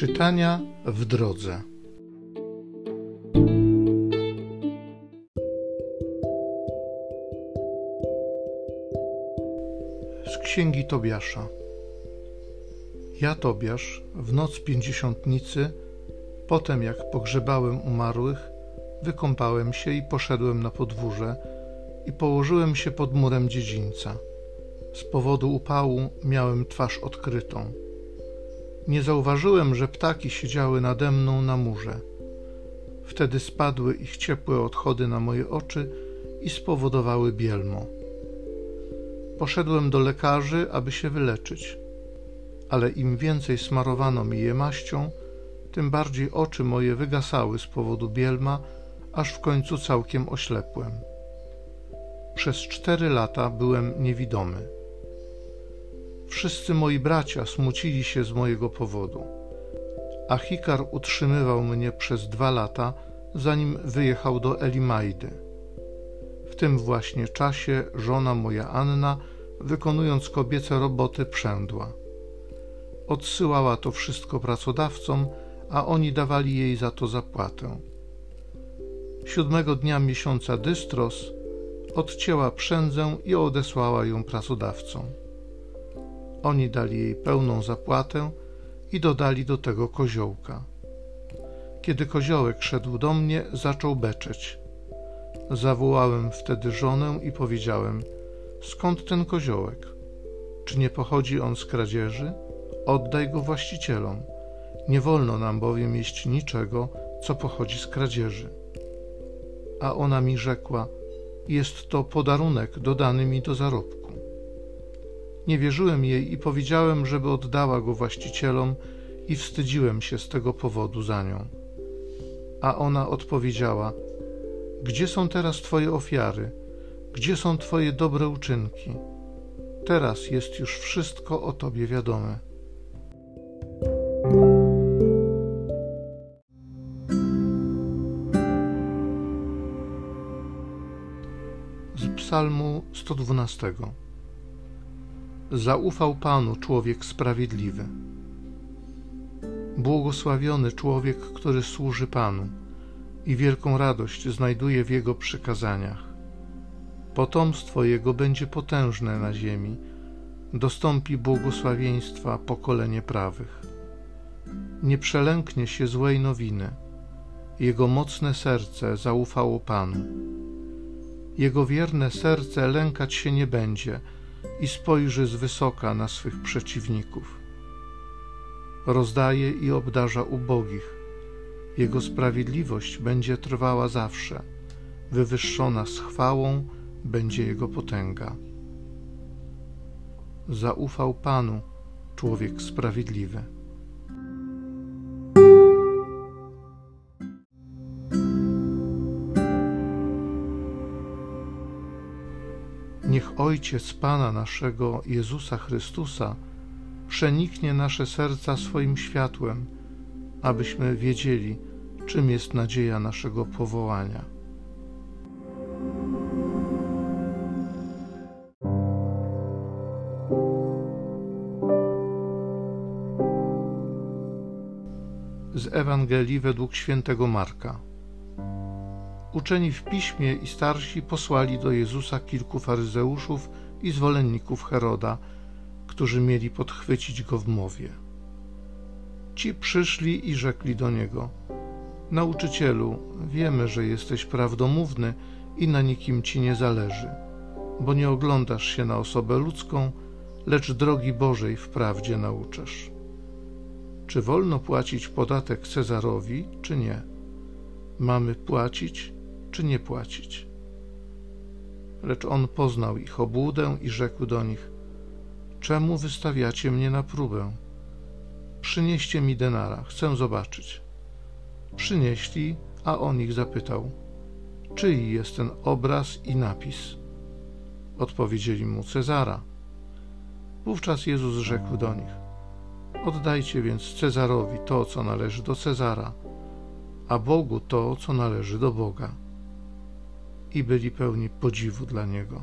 Czytania w drodze. Z księgi Tobiasza. Ja, Tobiasz, w noc pięćdziesiątnicy, potem jak pogrzebałem umarłych, wykąpałem się i poszedłem na podwórze i położyłem się pod murem dziedzińca. Z powodu upału miałem twarz odkrytą nie zauważyłem, że ptaki siedziały nade mną na murze. Wtedy spadły ich ciepłe odchody na moje oczy i spowodowały bielmo. Poszedłem do lekarzy, aby się wyleczyć, ale im więcej smarowano mi je maścią, tym bardziej oczy moje wygasały z powodu bielma, aż w końcu całkiem oślepłem. Przez cztery lata byłem niewidomy. Wszyscy moi bracia smucili się z mojego powodu. A Hikar utrzymywał mnie przez dwa lata, zanim wyjechał do Elimajdy. W tym właśnie czasie żona moja Anna, wykonując kobiece roboty, przędła. Odsyłała to wszystko pracodawcom, a oni dawali jej za to zapłatę. Siódmego dnia miesiąca Dystros odcięła przędzę i odesłała ją pracodawcom. Oni dali jej pełną zapłatę i dodali do tego koziołka. Kiedy koziołek szedł do mnie, zaczął beczeć. Zawołałem wtedy żonę i powiedziałem: Skąd ten koziołek? Czy nie pochodzi on z kradzieży? Oddaj go właścicielom. Nie wolno nam bowiem jeść niczego, co pochodzi z kradzieży. A ona mi rzekła: Jest to podarunek dodany mi do zarobku. Nie wierzyłem jej i powiedziałem, żeby oddała go właścicielom, i wstydziłem się z tego powodu za nią. A ona odpowiedziała: Gdzie są teraz Twoje ofiary? Gdzie są Twoje dobre uczynki? Teraz jest już wszystko o Tobie wiadome. Z Psalmu 112. Zaufał Panu człowiek sprawiedliwy. Błogosławiony człowiek, który służy Panu i wielką radość znajduje w Jego przykazaniach. Potomstwo Jego będzie potężne na ziemi, dostąpi błogosławieństwa pokolenie prawych. Nie przelęknie się złej nowiny. Jego mocne serce zaufało Panu. Jego wierne serce lękać się nie będzie – i spojrzy z wysoka na swych przeciwników. Rozdaje i obdarza ubogich. Jego sprawiedliwość będzie trwała zawsze, wywyższona z chwałą będzie jego potęga. Zaufał Panu człowiek sprawiedliwy. Niech Ojciec Pana naszego Jezusa Chrystusa przeniknie nasze serca swoim światłem, abyśmy wiedzieli, czym jest nadzieja naszego powołania. Z Ewangelii według świętego Marka. Uczeni w piśmie i starsi posłali do Jezusa kilku faryzeuszów i zwolenników Heroda, którzy mieli podchwycić go w mowie. Ci przyszli i rzekli do niego: Nauczycielu, wiemy, że jesteś prawdomówny i na nikim ci nie zależy, bo nie oglądasz się na osobę ludzką, lecz drogi Bożej wprawdzie nauczasz. Czy wolno płacić podatek Cezarowi, czy nie? Mamy płacić czy nie płacić. Lecz on poznał ich obłudę i rzekł do nich: Czemu wystawiacie mnie na próbę? Przynieście mi denara, chcę zobaczyć. Przynieśli, a on ich zapytał: Czyj jest ten obraz i napis? Odpowiedzieli mu Cezara. Wówczas Jezus rzekł do nich: Oddajcie więc Cezarowi to, co należy do Cezara, a Bogu to, co należy do Boga i byli pełni podziwu dla niego.